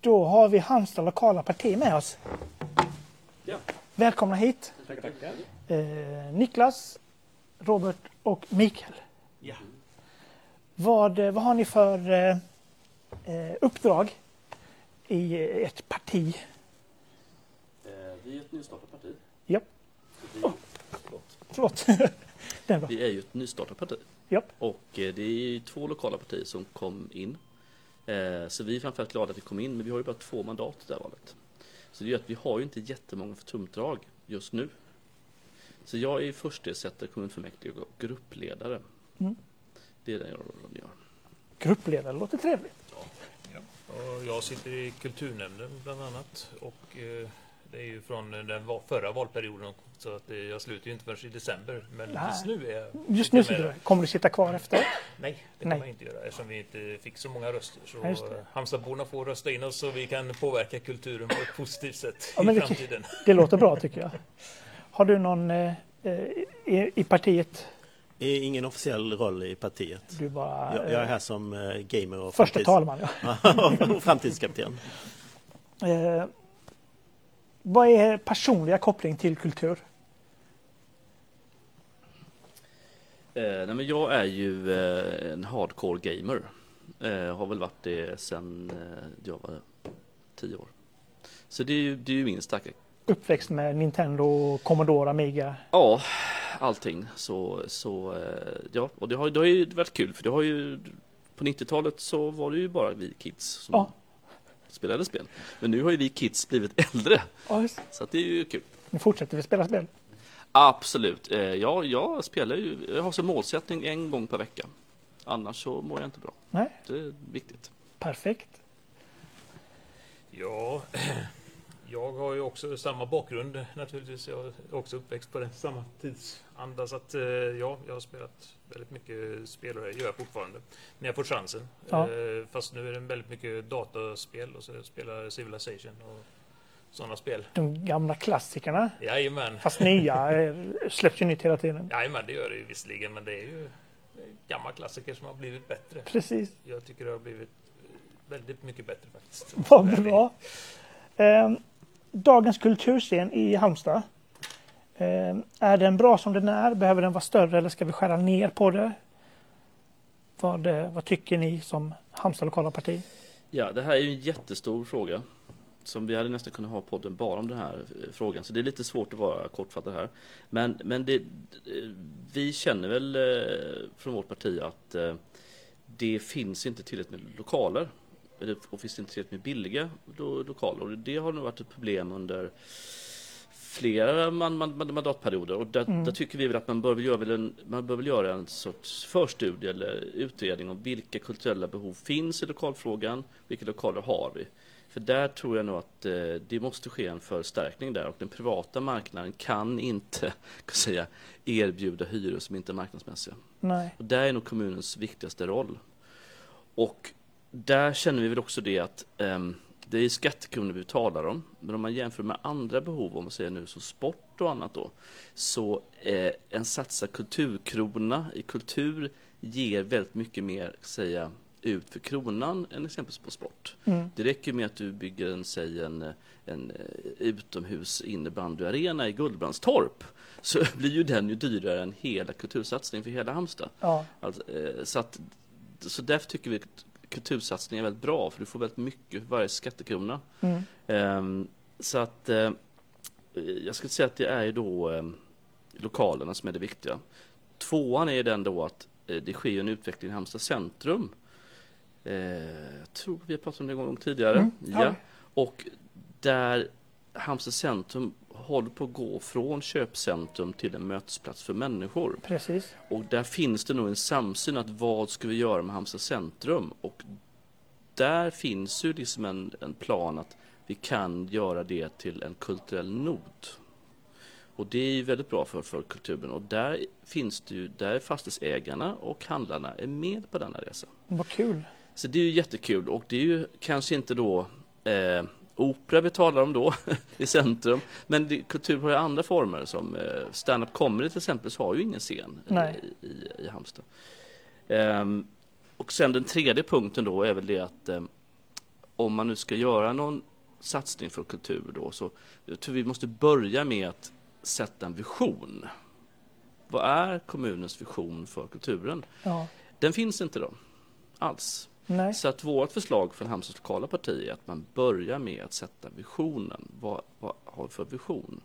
Då har vi Halmstad lokala parti med oss. Ja. Välkomna hit. Tackar, tackar. Eh, Niklas, Robert och Mikael. Ja. Vad, eh, vad har ni för eh, eh, uppdrag i ert parti? Eh, vi är ett nystartat parti. Vi, Oh. förlåt. Förlåt. Vi är ju ett nystartat parti. Japp. Och eh, det är två lokala partier som kom in. Eh, så vi är framförallt glada att vi kom in, men vi har ju bara två mandat i det här valet. Så det gör att vi har ju inte jättemånga förtumdrag just nu. Så jag är förstesättare, kommunfullmäktige och gruppledare. Mm. Det är den jag rollen gör. Gruppledare låter trevligt. Och jag sitter i kulturnämnden bland annat och eh, det är ju från den förra valperioden så att jag slutar ju inte förrän i december. Men Nej. just nu är jag... Just nu sitter du. Kommer du sitta kvar efter? Nej, det Nej. kommer jag inte göra eftersom vi inte fick så många röster. Så Halmstadborna får rösta in oss så vi kan påverka kulturen på ett positivt sätt Ja, i det- framtiden. Det låter bra tycker jag. Har du någon eh, eh, i, i partiet? Ingen officiell roll i partiet. Du bara... Jag, jag är eh, här som eh, gamer och Första framtids- talman, ja. och framtidskapten. Eh, vad är er personliga koppling till kultur? Eh, nej men jag är ju eh, en hardcore gamer. Eh, har väl varit det sedan eh, jag var tio år. Så det är ju, det är ju min starka Uppväxt med Nintendo, Commodore, Amiga. Ja, allting. Så, så eh, ja, och det har, det har ju varit kul för det har ju på 90-talet så var det ju bara vi kids som Ja. Spelade spel. Men nu har ju vi kids blivit äldre just. så att det är ju kul. Nu fortsätter vi spela spel. Absolut. Eh, ja, jag spelar ju, jag har som målsättning en gång per vecka. Annars så mår jag inte bra. Nej, Det är viktigt. perfekt. Ja, jag har ju också samma bakgrund naturligtvis. Jag är också uppväxt på den samma tidsanda. Så att eh, ja, jag har spelat väldigt mycket spel och det gör jag fortfarande. När jag får chansen. Ja. Eh, Fast nu är det väldigt mycket dataspel och så spelar Civilization och sådana spel. De gamla klassikerna. Jajamän. Fast nya eh, släpps ju nytt hela tiden. Jajamän, det gör det ju visserligen. Men det är ju gamla klassiker som har blivit bättre. Precis. Jag tycker det har blivit väldigt mycket bättre faktiskt. Vad bra dagens kulturscen i Halmstad. Eh, är den bra som den är? Behöver den vara större eller ska vi skära ner på det? Vad, eh, vad tycker ni som Halmstad lokala parti? Ja, det här är ju en jättestor fråga. Som vi hade nästan kunnat ha podden bara om den här eh, frågan. Så det är lite svårt att vara kortfattad här. Men, men det, eh, vi känner väl från vårt parti att det finns inte tillräckligt med lokaler. Eller, och finns inte tillräckligt med billiga lo- lokaler. Och det har nog varit ett problem under flera man, man, man, mandatperioder. Och där, Mm. där tycker vi väl att man bör väl, göra väl en, man bör väl göra en sorts förstudie eller utredning om vilka kulturella behov finns i lokalfrågan. Vilka lokaler har vi? För där tror jag nog att eh, det måste ske en förstärkning där och den privata marknaden kan inte kan säga, erbjuda hyror som inte är marknadsmässiga. Nej. Och där är nog kommunens viktigaste roll. Och där känner vi väl också det att ehm, det är skattekronor vi talar om. Men om man jämför med andra behov, om man säger nu så sport och annat då. Så eh, en satsad kulturkrona i kultur ger väldigt mycket mer, säga, ut för kronan än exempelvis på sport. Mm. Det räcker med att du bygger en, säg en, en eh, utomhus innebandyarena i Gullbrandstorp. Så blir ju den ju dyrare än hela kultursatsningen för hela Halmstad. Ja, Alltså, eh, så, att, så därför tycker vi att kultursatsningen är väldigt bra för du får väldigt mycket för varje skattekrona. mm. Ehm, så att eh, jag skulle säga att det är ju då eh, lokalerna som är det viktiga. Tvåan är den då att eh, det sker en utveckling i Halmstad centrum. Jag tror vi har pratat om det en gång tidigare. Mm, ja. Ja. Och där Halmstad centrum håller på att gå från köpcentrum till en mötesplats för människor. precis. Och där finns det nog en samsyn att vad ska vi göra med Halmstad centrum? Och där finns ju liksom en, en plan att vi kan göra det till en kulturell nod. Och det är ju väldigt bra för, för kulturen och där finns det ju, där är fastighetsägarna och handlarna är med på denna resa. Vad kul. Så det är ju jättekul och det är ju kanske inte då eh, opera vi talar om då i centrum. Men det, kultur har ju andra former som eh, stand-up comedy till exempel så har ju ingen scen i, i, i Halmstad. Ehm, och sen den tredje punkten då är väl det att eh, om man nu ska göra någon satsning för kultur då så jag tror vi måste börja med att sätta en vision. Vad är kommunens vision för kulturen? Ja. Den finns inte då, alls. Nej. Så att vårt förslag från Halmstads lokala parti är att man börjar med att sätta visionen. Vad, vad har vi för vision?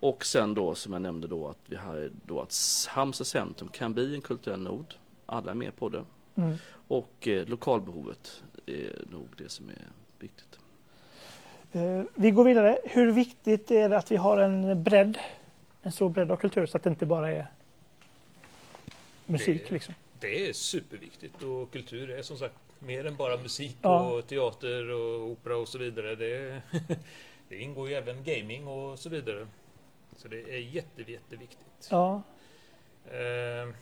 Och sen då som jag nämnde då att vi har då att Halmstad centrum kan bli en kulturell nod. Alla är med på det. Mm. Och eh, lokalbehovet är nog det som är viktigt. Eh, Vi går vidare. Hur viktigt är det att vi har en bredd, en stor bredd av kultur så att det inte bara är musik Det- liksom? Det är superviktigt och kultur är som sagt mer än bara musik Ja. och teater och opera och så vidare. Det, det ingår ju även gaming och så vidare. Så det är jätte, jätteviktigt. Ja, Eh,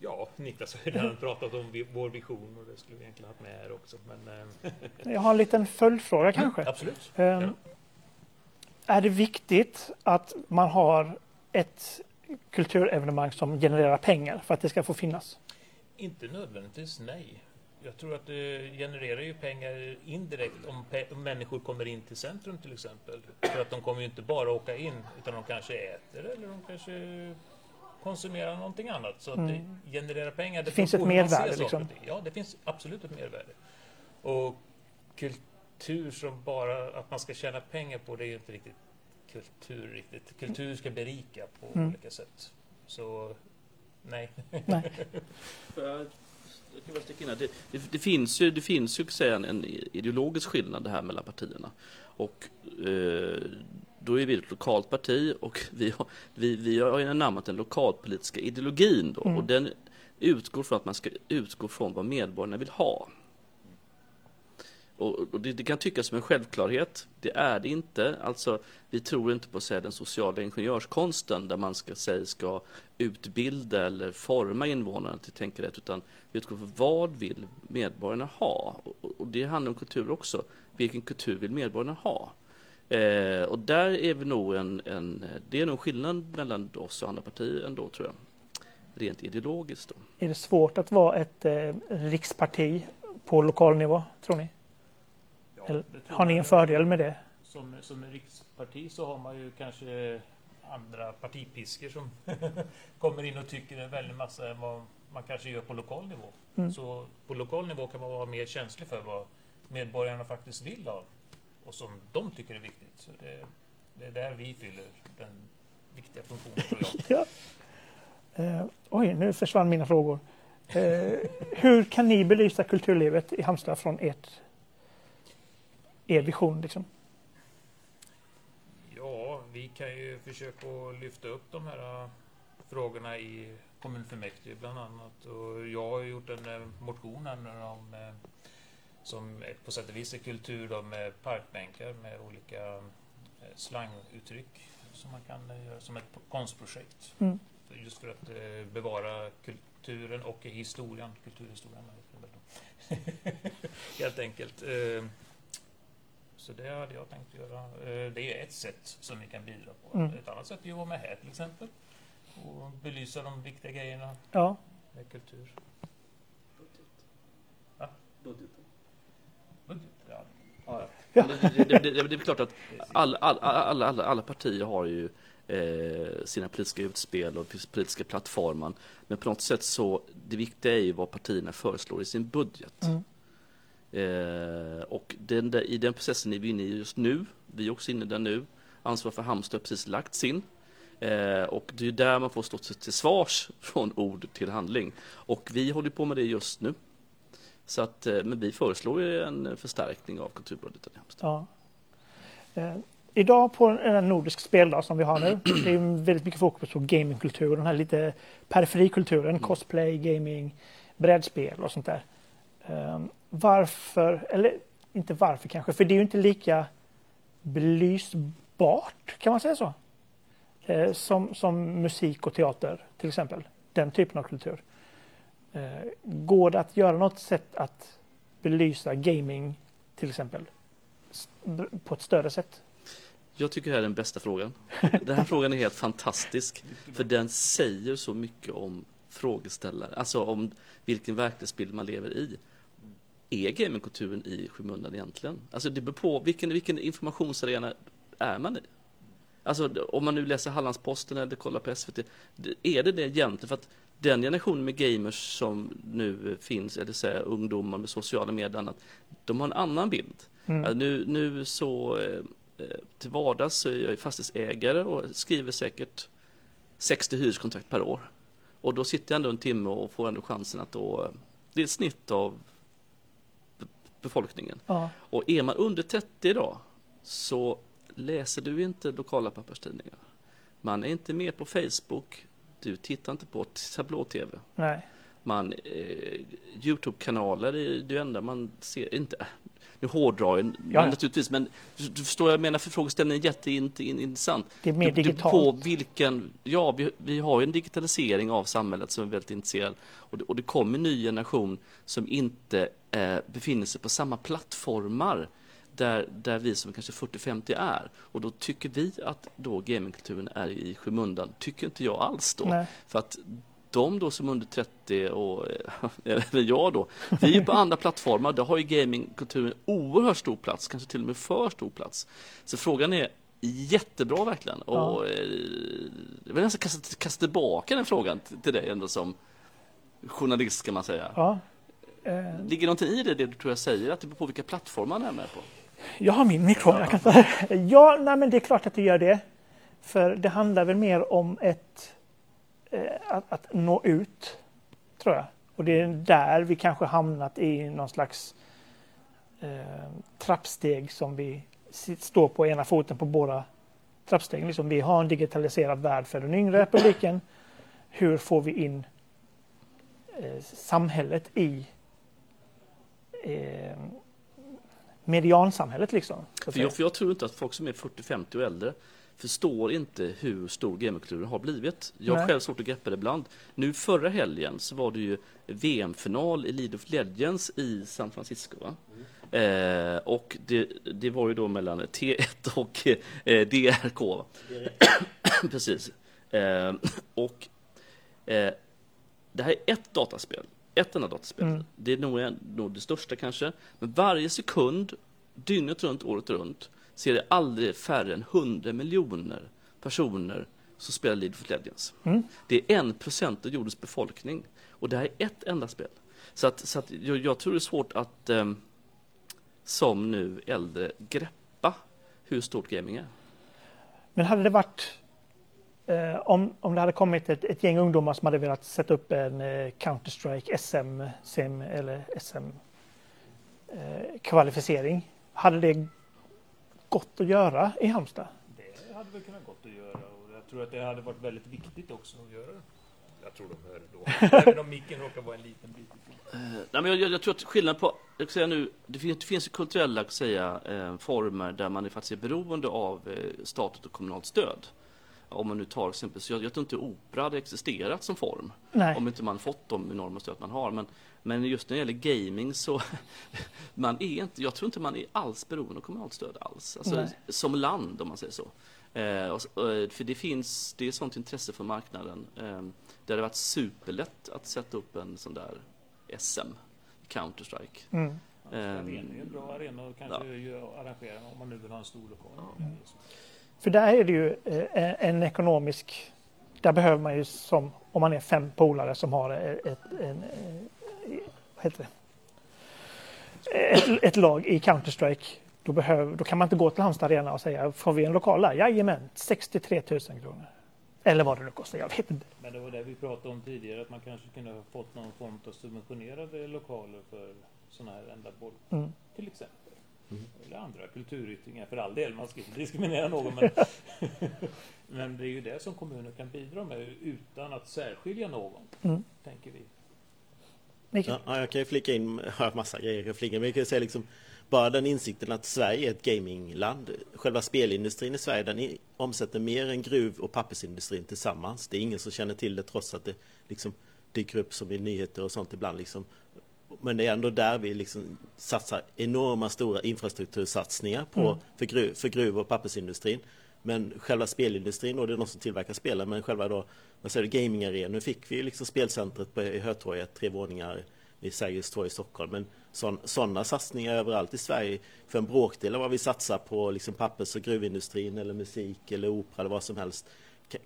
ja, Niklas har ju redan pratat om vår vision och det skulle vi egentligen haft med här också. Men, eh, jag har en liten följdfråga kanske. Absolut. Ehm, Ja. Är det viktigt att man har ett kulturevenemang som genererar pengar för att det ska få finnas? Inte nödvändigtvis nej. Jag tror att det genererar ju pengar indirekt om, pe- om människor kommer in till centrum till exempel. För att de kommer ju inte bara åka in utan de kanske äter eller de kanske konsumerar någonting annat. Så att Mm. det genererar pengar. Det finns beror ett mervärde, liksom. Ja, det finns absolut ett mervärde. Och kultur som bara att man ska tjäna pengar på det är ju inte riktigt kultur riktigt. Kultur ska berika på Mm. olika sätt. Så nej. Nej. Får jag- jag kan bara sticka in här. Det, det, det finns ju, det finns ju säga, en, ideologisk skillnad här mellan partierna. Och eh, då är vi ett lokalt parti och vi har, vi, vi har ju anammat den lokalpolitiska ideologin då. Mm. Och den utgår från att man ska utgå från vad medborgarna vill ha. Och, och det, det kan tyckas som en självklarhet. Det är det inte. Alltså, vi tror inte på här, den sociala ingenjörskonsten där man ska säga ska utbilda eller forma invånarna till att tänka rätt. Utan vi utgår från vad vill medborgarna ha? Och, och det handlar om kultur också. Vilken kultur vill medborgarna ha? Eh, och där är vi nog en, en, det är nog skillnad mellan oss och andra partier ändå tror jag. Rent ideologiskt då. Är det svårt att vara ett eh, riksparti på lokal nivå, tror ni? Eller, har ni en fördel med det? Som, som riksparti så har man ju kanske andra partipiskor som kommer in och tycker en väldig massa än vad man kanske gör på lokal nivå. Mm. Så på lokal nivå kan man vara mer känslig för vad medborgarna faktiskt vill ha och som de tycker är viktigt. Så det, det är där vi fyller den viktiga funktionen tror jag. Ja. Eh, oj, nu försvann mina frågor. Eh, hur kan ni belysa kulturlivet i Halmstad från ert, er vision? Liksom? Ja, vi kan ju försöka lyfta upp de här äh, frågorna i kommunfullmäktige bland annat. Och jag har gjort en äh, motion här om, äh, som på sätt och vis är kultur då, med parkbänkar med olika slanguttryck som man kan göra som ett konstprojekt. Mm. Just för att äh, bevara kulturen och historien, kulturhistorien. Helt enkelt. Eh, Så det hade jag tänkt göra. Eh, Det är ett sätt som vi kan bidra på. Mm. Ett annat sätt är ju att vara med här till exempel. Och belysa de viktiga grejerna Ja, med kultur. Budget, ja. Ja. Det, det, det, det, det är klart att alla, alla, alla, alla, alla partier har ju eh, sina politiska utspel och politiska plattformar. Men på något sätt så, det viktiga är ju vad partierna föreslår i sin budget. mm. Eh, och den där, i den processen är vi inne i just nu. Vi är också inne där nu. Ansvar för Halmstad har precis lagt sin. Eh, och det är där man får stå till, svars från ord till handling. Och vi håller på med det just nu. Så att, eh, men vi föreslår ju en förstärkning av kulturbudgeten i Halmstad. ja. Eh, idag på en nordisk speldag som vi har nu, det är väldigt mycket fokus på gamingkultur, den här lite periferikulturen, cosplay, gaming, brädspel och sånt där. Eh, varför, eller inte varför kanske, för det är ju inte lika belysbart, kan man säga så? Eh, som, som musik och teater till exempel, den typen av kultur. Eh, går det att göra något sätt att belysa gaming till exempel på ett större sätt? Jag tycker det här är den bästa frågan. Den här frågan är helt fantastisk. För den säger så mycket om frågeställare, alltså om vilken verklighetsbild man lever i är gamingkulturen i skymundan egentligen? Alltså det beror på vilken, vilken informationsarena är man i? Alltså om man nu läser Hallandsposten eller kollar på SVT, är det det egentligen? För att den generationen med gamers som nu finns, eller säga ungdomar med sociala medier och annat, de har en annan bild. Mm. Ja, nu, nu så eh, eh, till vardags så är jag fastighetsägare och skriver säkert 60 hyreskontrakt per år. Och då sitter jag ändå en timme och får ändå chansen att då, eh, det är ett snitt av befolkningen. Ja. Och är man under 30 idag så läser du inte lokala papperstidningar. Man är inte med på Facebook, du tittar inte på tablå-tv. Man, eh, Youtube-kanaler är det enda man ser, inte, nu hårdrar jag Ja. naturligtvis, men du, du förstår jag menar, för frågeställningen är jätteintressant. Det är mer beror digitalt. På vilken, ja, vi, vi har ju en digitalisering av samhället som är väldigt intresserad och det, och det kommer en ny generation som inte eh, befinner sig på samma plattformar där, där vi som kanske 40-50 är. Och då tycker vi att då gamingkulturen är i skymundan. Tycker inte jag alls då. Nej. För att de då som under 30 och eh, eller jag då, vi är på andra plattformar, där har ju gamingkulturen oerhört stor plats, kanske till och med för stor plats. Så frågan är jättebra verkligen. Ja. Och eh, jag vill nästan kasta, kasta tillbaka den frågan till, till dig ändå som journalist kan man säga. Ja. Eh, Ligger någonting i det, det du tror jag säger, att det beror på vilka plattformar man är med på? Jag har min mikrofon. Jag kan ta. Ja, nej, men det är klart att det gör det. För det handlar väl mer om ett, eh, att, att nå ut, tror jag. Och det är där vi kanske hamnat i någon slags eh, trappsteg som vi står på ena foten på båda trappstegen. Liksom vi har en digitaliserad värld för den yngre publiken. Hur får vi in eh, samhället i eh, mediansamhället liksom. För jag, för jag tror inte att folk som är 40-50 och äldre förstår inte hur stor gamingkulturen har blivit. Jag har själv svårt att greppa det ibland. Nu förra helgen så var det ju VM-final i League of Legends i San Francisco. Va? Eh, och det, det var ju då mellan T1 och eh, DRK. Precis. Eh, och eh, det här är ett dataspel. Ett enda dataspel. Mm. Det är nog, nog det största kanske. Men varje sekund, dygnet runt, året runt, så är det aldrig färre än 100 miljoner personer som spelar League of Legends. Mm. Det är en procent av jordens befolkning. Och det här är ett enda spel. Så, att, så att jag, jag tror det är svårt att ehm, som nu äldre greppa hur stort gaming är. Men hade det varit eh, om, om det hade kommit ett, ett gäng ungdomar som hade velat sätta upp en eh, Counter-Strike SM, sim eller SM eh, kvalificering. Hade det gått att göra i Halmstad? Det hade väl kunnat gått att göra och jag tror att det hade varit väldigt viktigt också att göra det. Jag tror de hör det då. Även om micken råkar vara en liten bit ifrån. Eh, nej, men jag, jag, jag tror att skillnaden på, jag säga nu, det finns, det finns kulturella säga, eh, former där man är faktiskt är beroende av eh, statligt och kommunalt stöd. Om man nu tar exempel, så jag, jag tror inte opera hade existerat som form Nej. om inte man fått de enorma stöd man har. Men, men just när det gäller gaming så man är inte, jag tror inte man är alls beroende av kommunalt stöd alls. Alltså, som land om man säger så. Eh, eh, för det finns, det är sånt intresse för marknaden. Eh, det hade varit superlätt att sätta upp en sån där SM, Counter-Strike. Mm. Arenan är ju Ehm, en bra arena och kanske ju arrangera om man nu vill ha en stor lokal. För där är det ju en ekonomisk... Där behöver man ju som om man är fem polare som har ett, en, vad heter det? Ett, ett lag i Counter-Strike. Då, behöver, då kan man inte gå till Halmstad Arena och säga får vi en lokal där? Jajamän, 63 000 kronor. Eller vad det nu kostar, jag vet inte. Men det var det vi pratade om tidigare, att man kanske kunde ha fått någon form av subventionerade lokaler för sådana här ändamål. Mm. Till exempel. Eller andra kulturyttringar för all del, man ska inte diskriminera någon. Men, men det är ju det som kommuner kan bidra med utan att särskilja någon, Mm. tänker vi. Ja, ja, jag kan ju flika in, har massa grejer jag kan flika in, men jag kan säga liksom bara den insikten att Sverige är ett gamingland. Själva spelindustrin i Sverige den omsätter mer än gruv och pappersindustrin tillsammans. Det är ingen som känner till det trots att det liksom dyker upp som i nyheter och sånt ibland. Liksom. Men det är ändå där vi liksom satsar enorma stora infrastruktursatsningar på, Mm. för, gruv, för gruv och pappersindustrin. Men själva spelindustrin, och det är de som tillverkar spelen, men själva då, vad säger du, gamingarenor. Nu fick vi liksom spelcentret på i Hötorget, tre våningar i Sergels torg i Stockholm. Men sådana satsningar överallt i Sverige för en bråkdel av vad vi satsar på liksom pappers och gruvindustrin eller musik eller opera eller vad som helst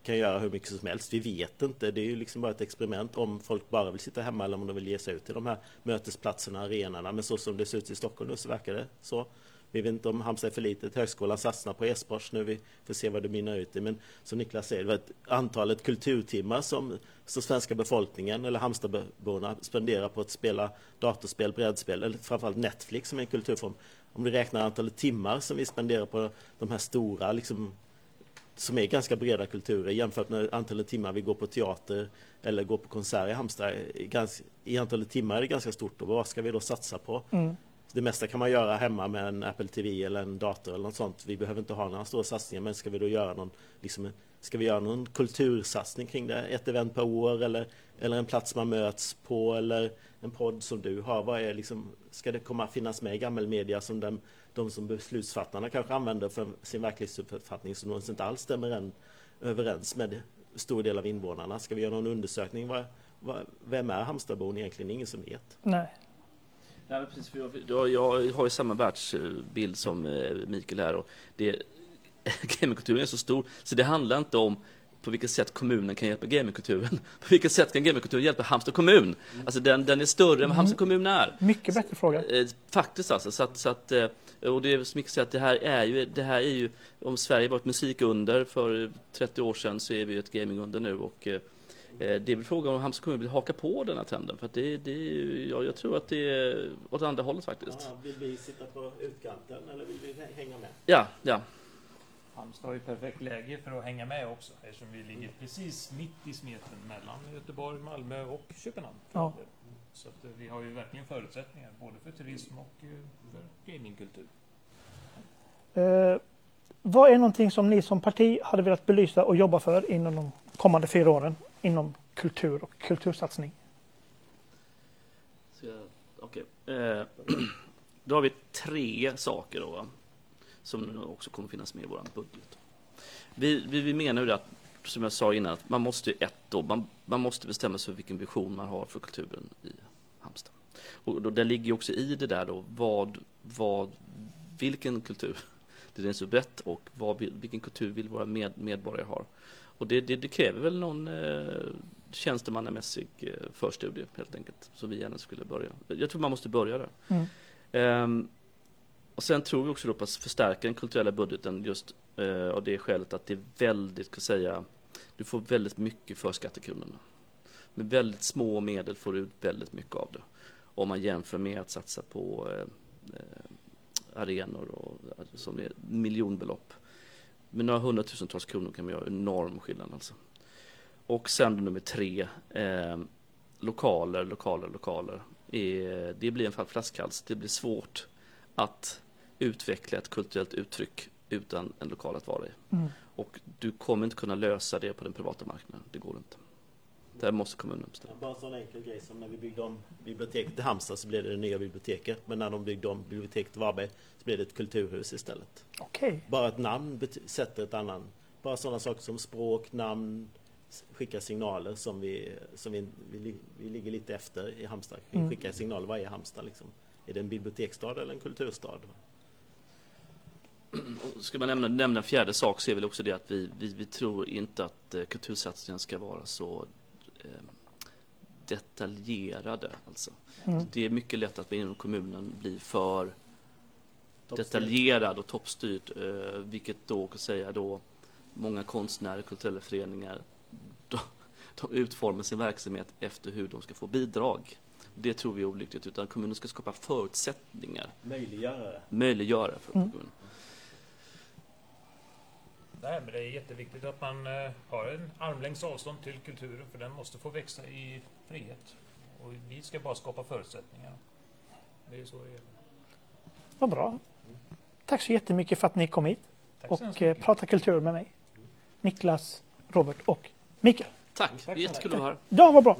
kan göra hur mycket som helst. Vi vet inte. Det är ju liksom bara ett experiment om folk bara vill sitta hemma eller om de vill ge sig ut till de här mötesplatserna, arenorna. Men så som det ser ut i Stockholm nu så verkar det så. Vi vet inte om Halmstad är för litet. Högskolan satsar på e-sport nu. Vi får se vad det mynnar ut i. Men som Niklas säger, det antalet kulturtimmar som, som svenska befolkningen eller Halmstadborna spenderar på att spela datorspel, brädspel eller framförallt Netflix som är en kulturform. Om vi räknar antalet timmar som vi spenderar på de här stora liksom, som är ganska breda kulturer jämfört med antalet timmar vi går på teater eller går på konsert i Halmstad. I antalet timmar är det ganska stort och vad ska vi då satsa på? Mm. Det mesta kan man göra hemma med en Apple TV eller en dator eller något sånt. Vi behöver inte ha några stora satsningar men ska vi då göra någon, liksom, ska vi göra någon kultursatsning kring det? Ett event per år eller, eller en plats man möts på eller en podd som du har. Vad är liksom, ska det komma finnas med i gammelmedia som den de som beslutsfattarna kanske använder för sin verklighetsuppfattning som inte alls stämmer än, överens med stor del av invånarna. Ska vi göra någon undersökning? Vad, vad, vem är Halmstadbon egentligen? Ingen som vet. Nej. Nej, precis, för jag, jag, har ju samma världsbild som eh, Mikael här. Och det, gamingkulturen är så stor, så det handlar inte om på vilket sätt kommunen kan hjälpa gamingkulturen. På vilket sätt kan gamingkulturen hjälpa Halmstad kommun? Mm. Alltså den, den är större än vad Halmstad kommun är. Mycket bättre fråga. Eh, faktiskt alltså. Så att, så att, eh, och det är som mycket säger att det här är ju, det här är ju, om Sverige var ett musikunder för 30 år sedan så är vi ett gamingunder nu och det är väl frågan om Halmstad kommun vill haka på den här trenden. För det, det är, ja, jag tror att det är åt andra hållet faktiskt. Ja, vill vi sitta på utkanten eller vill vi hänga med? Ja, ja. Halmstad har ju perfekt läge för att hänga med också eftersom vi ligger precis mitt i smeten mellan Göteborg, Malmö och Köpenhamn. Ja. Så att eh, vi har ju verkligen förutsättningar både för turism och eh, för gamingkultur. Eh, vad är någonting som ni som parti hade velat belysa och jobba för inom de kommande fyra åren inom kultur och kultursatsning? Okej. Okay. Eh, då har vi tre saker då som också kommer finnas med i vår budget. Vi, vi, vi menar ju att, som jag sa innan, att man måste ett då, man, man måste bestämma sig för vilken vision man har för kulturen i Halmstad. Och då, det ligger också i det där då, vad, vad, vilken kultur, det är så brett och vad, vilken kultur vill våra med, medborgare ha. Och det, det, det kräver väl någon eh, tjänstemannamässig eh, förstudie helt enkelt, som vi gärna skulle börja. Jag tror man måste börja där. Mm. Um, och sen tror vi också då på att förstärka den kulturella budgeten just eh, av det skälet att det är väldigt, ska säga, du får väldigt mycket för skattekronorna. Med väldigt små medel får du ut väldigt mycket av det. Om man jämför med att satsa på eh, eh arenor och, alltså, som är miljonbelopp. Med några hundratusentals kronor kan man göra enorm skillnad alltså. Och sen nummer tre, eh, lokaler, lokaler, lokaler. Eh, det blir en flaskhals. Det blir svårt att utveckla ett kulturellt uttryck utan en lokal att vara i. Mm. Och du kommer inte kunna lösa det på den privata marknaden. Det går inte. Där måste kommunen bestämma. Bara en sån enkel grej som när vi byggde om biblioteket i Halmstad så blev det det nya biblioteket. Men när de byggde om biblioteket i Varberg så blev det ett kulturhus istället. Okay. Bara ett namn sätter ett annan. Bara sådana saker som språk, namn, skicka signaler som vi, som vi, vi, vi ligger lite efter i Halmstad. Vi mm. skickar signaler, vad är Halmstad liksom? Är det en biblioteksstad eller en kulturstad? Ska man nämna, nämna en fjärde sak så är väl också det att vi, vi, vi tror inte att eh, kultursatsningen ska vara så detaljerade. Alltså. Mm. Det är mycket lätt att vi inom kommunen blir för detaljerad och toppstyrd. Eh, vilket då kan säga då många konstnärer, kulturella föreningar de, de utformar sin verksamhet efter hur de ska få bidrag. Det tror vi är olyckligt, utan kommunen ska skapa förutsättningar. Möjliggöra. Möjliggöra för mm. kommunen. Nej, men det är jätteviktigt att man eh, har en armlängds avstånd till kulturen för den måste få växa i frihet. Och vi ska bara skapa förutsättningar. Det är så det är. Vad bra. Tack så jättemycket för att ni kom hit Tack och eh, pratade kultur med mig. Niklas, Robert och Mikael. Tack, Tack jättekul att vara här. Ja, vad bra.